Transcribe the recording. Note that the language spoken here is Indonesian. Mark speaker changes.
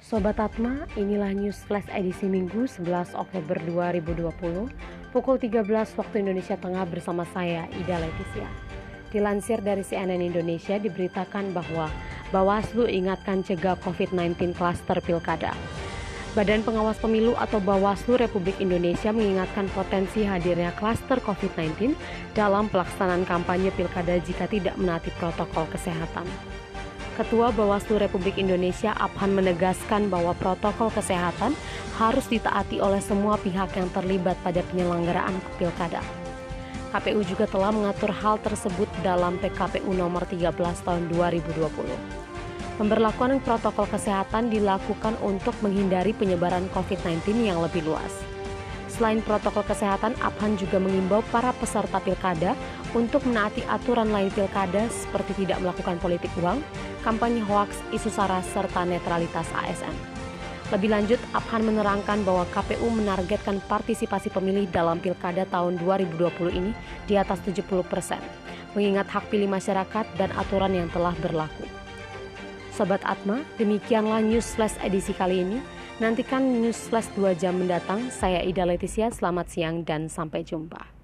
Speaker 1: Sobat Atma, inilah News Flash edisi Minggu 11 Oktober 2020 pukul 13 waktu Indonesia Tengah bersama saya Ida Leticia. Dilansir dari CNN Indonesia diberitakan bahwa Bawaslu ingatkan cegah COVID-19 klaster pilkada. Badan Pengawas Pemilu atau Bawaslu Republik Indonesia mengingatkan potensi hadirnya klaster COVID-19 dalam pelaksanaan kampanye pilkada jika tidak menaati protokol kesehatan. Ketua Bawaslu Republik Indonesia Abhan menegaskan bahwa protokol kesehatan harus ditaati oleh semua pihak yang terlibat pada penyelenggaraan pilkada. KPU juga telah mengatur hal tersebut dalam PKPU nomor 13 tahun 2020. Pemberlakuan protokol kesehatan dilakukan untuk menghindari penyebaran COVID-19 yang lebih luas. Selain protokol kesehatan, Abhan juga mengimbau para peserta pilkada untuk menaati aturan lain pilkada seperti tidak melakukan politik uang, kampanye hoaks, isu sara, serta netralitas ASN. Lebih lanjut, Abhan menerangkan bahwa KPU menargetkan partisipasi pemilih dalam pilkada tahun 2020 ini di atas 70 persen, mengingat hak pilih masyarakat dan aturan yang telah berlaku. Sobat Atma, demikianlah News Flash edisi kali ini. Nantikan News Flash 2 jam mendatang. Saya Ida Leticia, selamat siang dan sampai jumpa.